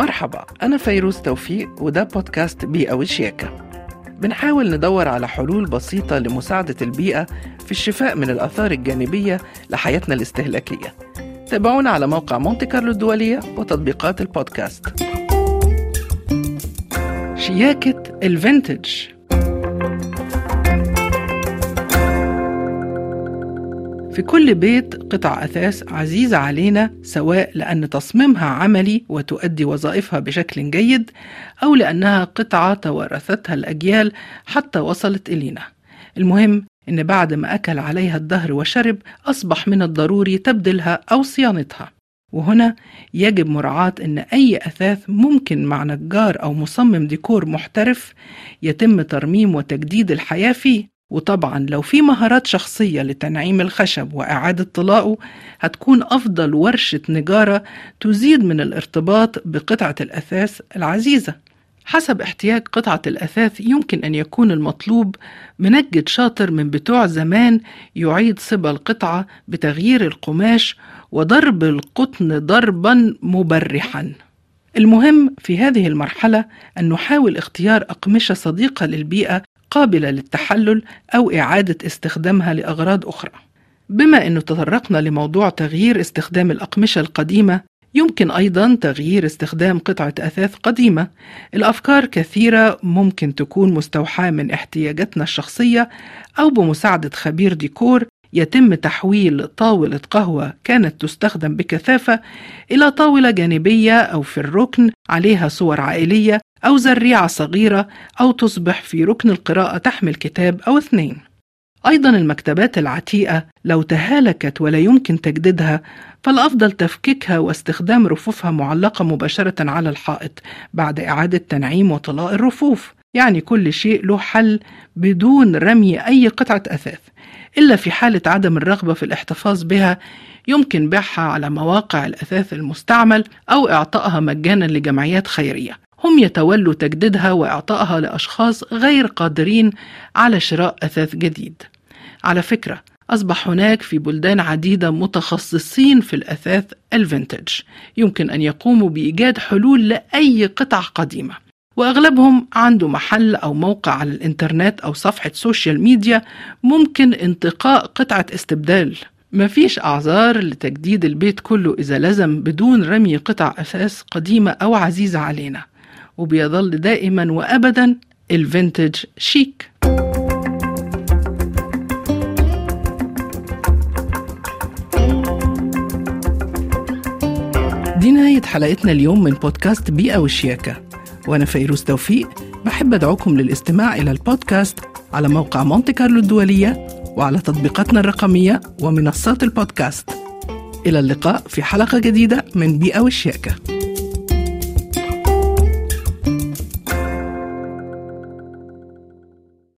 مرحبا أنا فيروز توفيق وده بودكاست بيئة وشياكة. بنحاول ندور على حلول بسيطة لمساعدة البيئة في الشفاء من الآثار الجانبية لحياتنا الاستهلاكية. تابعونا على موقع مونتي كارلو الدولية وتطبيقات البودكاست. شياكة الفينتج. في كل بيت قطع أثاث عزيزة علينا سواء لأن تصميمها عملي وتؤدي وظائفها بشكل جيد أو لأنها قطعة توارثتها الأجيال حتى وصلت إلينا. المهم إن بعد ما أكل عليها الدهر وشرب أصبح من الضروري تبديلها أو صيانتها. وهنا يجب مراعاة أن أي أثاث ممكن مع نجار أو مصمم ديكور محترف يتم ترميم وتجديد الحياة فيه. وطبعا لو في مهارات شخصية لتنعيم الخشب وإعادة طلاءه هتكون أفضل ورشة نجارة تزيد من الارتباط بقطعة الأثاث العزيزة. حسب احتياج قطعة الأثاث يمكن أن يكون المطلوب منجد شاطر من بتوع زمان يعيد صبا القطعة بتغيير القماش وضرب القطن ضربا مبرحا. المهم في هذه المرحلة أن نحاول اختيار أقمشة صديقة للبيئة قابلة للتحلل أو إعادة استخدامها لأغراض أخرى. بما أنه تطرقنا لموضوع تغيير استخدام الأقمشة القديمة، يمكن أيضا تغيير استخدام قطعة أثاث قديمة. الأفكار كثيرة ممكن تكون مستوحاة من احتياجاتنا الشخصية أو بمساعدة خبير ديكور يتم تحويل طاولة قهوة كانت تستخدم بكثافة إلى طاولة جانبية أو في الركن عليها صور عائلية أو زريعة صغيرة أو تصبح في ركن القراءة تحمل كتاب أو اثنين. أيضا المكتبات العتيقة لو تهالكت ولا يمكن تجديدها فالأفضل تفكيكها واستخدام رفوفها معلقة مباشرة على الحائط بعد إعادة تنعيم وطلاء الرفوف. يعني كل شيء له حل بدون رمي أي قطعة أثاث. إلا في حالة عدم الرغبة في الاحتفاظ بها يمكن بيعها على مواقع الأثاث المستعمل أو إعطائها مجانا لجمعيات خيرية. هم يتولوا تجديدها وإعطائها لأشخاص غير قادرين على شراء أثاث جديد. على فكرة أصبح هناك في بلدان عديدة متخصصين في الأثاث ال vintage. يمكن أن يقوموا بإيجاد حلول لأي قطع قديمة. وأغلبهم عنده محل أو موقع على الإنترنت أو صفحة social media ممكن انتقاء قطعة استبدال. مفيش أعذار لتجديد البيت كله إذا لزم بدون رمي قطع أثاث قديمة أو عزيزة علينا. وبيظل دائما وأبدا ال vintage شيك. دي نهاية حلقتنا اليوم من بودكاست بيئة وشياكة. وأنا فيروز توفيق بحب أدعوكم للاستماع إلى البودكاست على موقع مونتي كارلو الدولية وعلى تطبيقاتنا الرقمية ومنصات البودكاست. إلى اللقاء في حلقة جديدة من بيئة وشياكة.